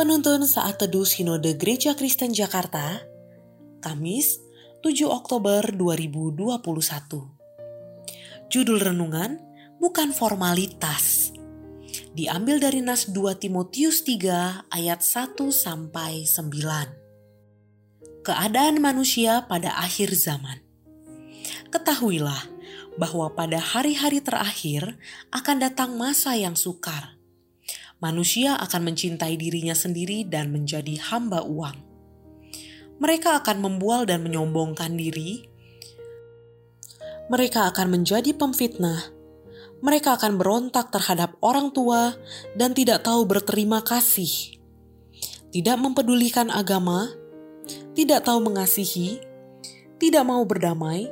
Penuntun Saat Teduh Sinode Gereja Kristen Jakarta, Kamis 7 Oktober 2021. Judul renungan, bukan formalitas. Diambil dari Nas 2 Timotius 3 ayat 1 sampai 9. Keadaan manusia pada akhir zaman. Ketahuilah bahwa pada hari-hari terakhir akan datang masa yang sukar manusia akan mencintai dirinya sendiri dan menjadi hamba uang. Mereka akan membual dan menyombongkan diri. Mereka akan menjadi pemfitnah. Mereka akan berontak terhadap orang tua dan tidak tahu berterima kasih. Tidak mempedulikan agama, tidak tahu mengasihi, tidak mau berdamai,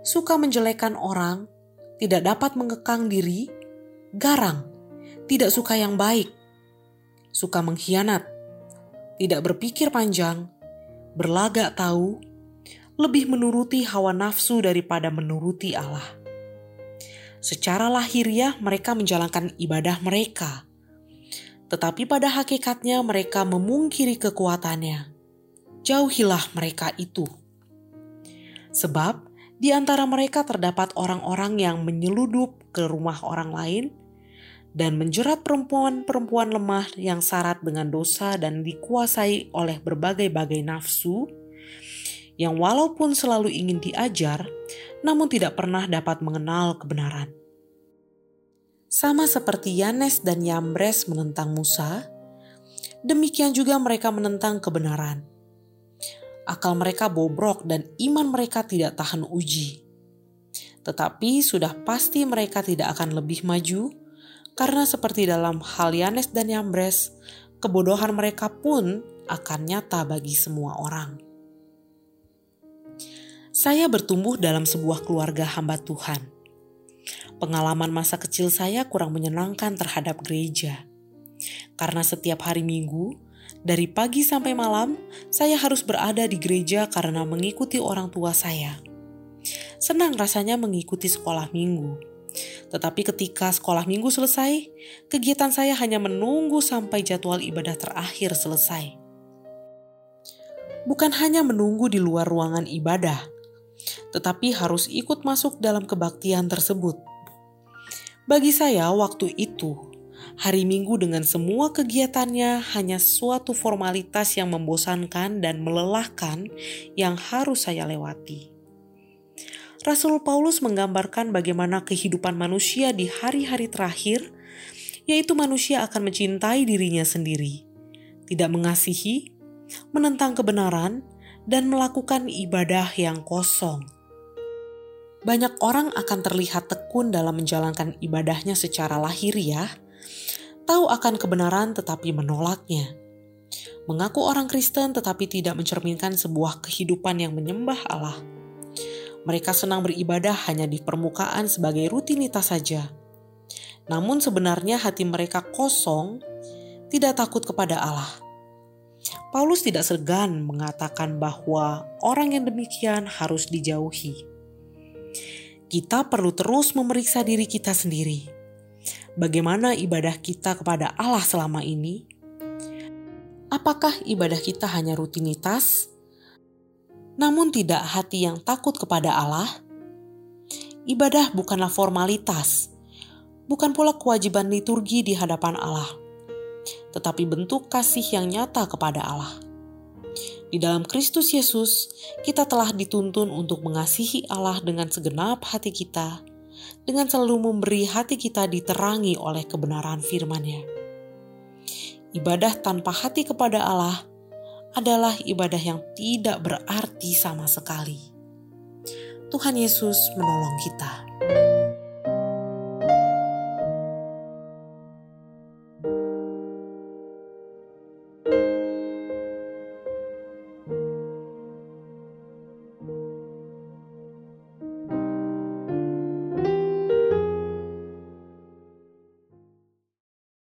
suka menjelekan orang, tidak dapat mengekang diri, garang tidak suka yang baik, suka mengkhianat, tidak berpikir panjang, berlagak tahu, lebih menuruti hawa nafsu daripada menuruti Allah. Secara lahiriah mereka menjalankan ibadah mereka, tetapi pada hakikatnya mereka memungkiri kekuatannya. Jauhilah mereka itu. Sebab di antara mereka terdapat orang-orang yang menyeludup ke rumah orang lain dan menjerat perempuan-perempuan lemah yang syarat dengan dosa dan dikuasai oleh berbagai-bagai nafsu, yang walaupun selalu ingin diajar, namun tidak pernah dapat mengenal kebenaran. Sama seperti Yanes dan Yambres menentang Musa, demikian juga mereka menentang kebenaran. Akal mereka bobrok dan iman mereka tidak tahan uji. Tetapi sudah pasti mereka tidak akan lebih maju karena seperti dalam hal Yanes dan Yambres, kebodohan mereka pun akan nyata bagi semua orang. Saya bertumbuh dalam sebuah keluarga hamba Tuhan. Pengalaman masa kecil saya kurang menyenangkan terhadap gereja. Karena setiap hari Minggu, dari pagi sampai malam, saya harus berada di gereja karena mengikuti orang tua saya. Senang rasanya mengikuti sekolah minggu tetapi ketika sekolah minggu selesai, kegiatan saya hanya menunggu sampai jadwal ibadah terakhir selesai. Bukan hanya menunggu di luar ruangan ibadah, tetapi harus ikut masuk dalam kebaktian tersebut. Bagi saya, waktu itu, hari Minggu dengan semua kegiatannya hanya suatu formalitas yang membosankan dan melelahkan yang harus saya lewati. Rasul Paulus menggambarkan bagaimana kehidupan manusia di hari-hari terakhir, yaitu manusia akan mencintai dirinya sendiri, tidak mengasihi, menentang kebenaran, dan melakukan ibadah yang kosong. Banyak orang akan terlihat tekun dalam menjalankan ibadahnya secara lahiriah, tahu akan kebenaran tetapi menolaknya. Mengaku orang Kristen tetapi tidak mencerminkan sebuah kehidupan yang menyembah Allah mereka senang beribadah hanya di permukaan sebagai rutinitas saja. Namun sebenarnya hati mereka kosong, tidak takut kepada Allah. Paulus tidak segan mengatakan bahwa orang yang demikian harus dijauhi. Kita perlu terus memeriksa diri kita sendiri. Bagaimana ibadah kita kepada Allah selama ini? Apakah ibadah kita hanya rutinitas namun tidak hati yang takut kepada Allah? Ibadah bukanlah formalitas, bukan pula kewajiban liturgi di hadapan Allah, tetapi bentuk kasih yang nyata kepada Allah. Di dalam Kristus Yesus, kita telah dituntun untuk mengasihi Allah dengan segenap hati kita, dengan selalu memberi hati kita diterangi oleh kebenaran firman-Nya. Ibadah tanpa hati kepada Allah adalah ibadah yang tidak berarti sama sekali. Tuhan Yesus menolong kita.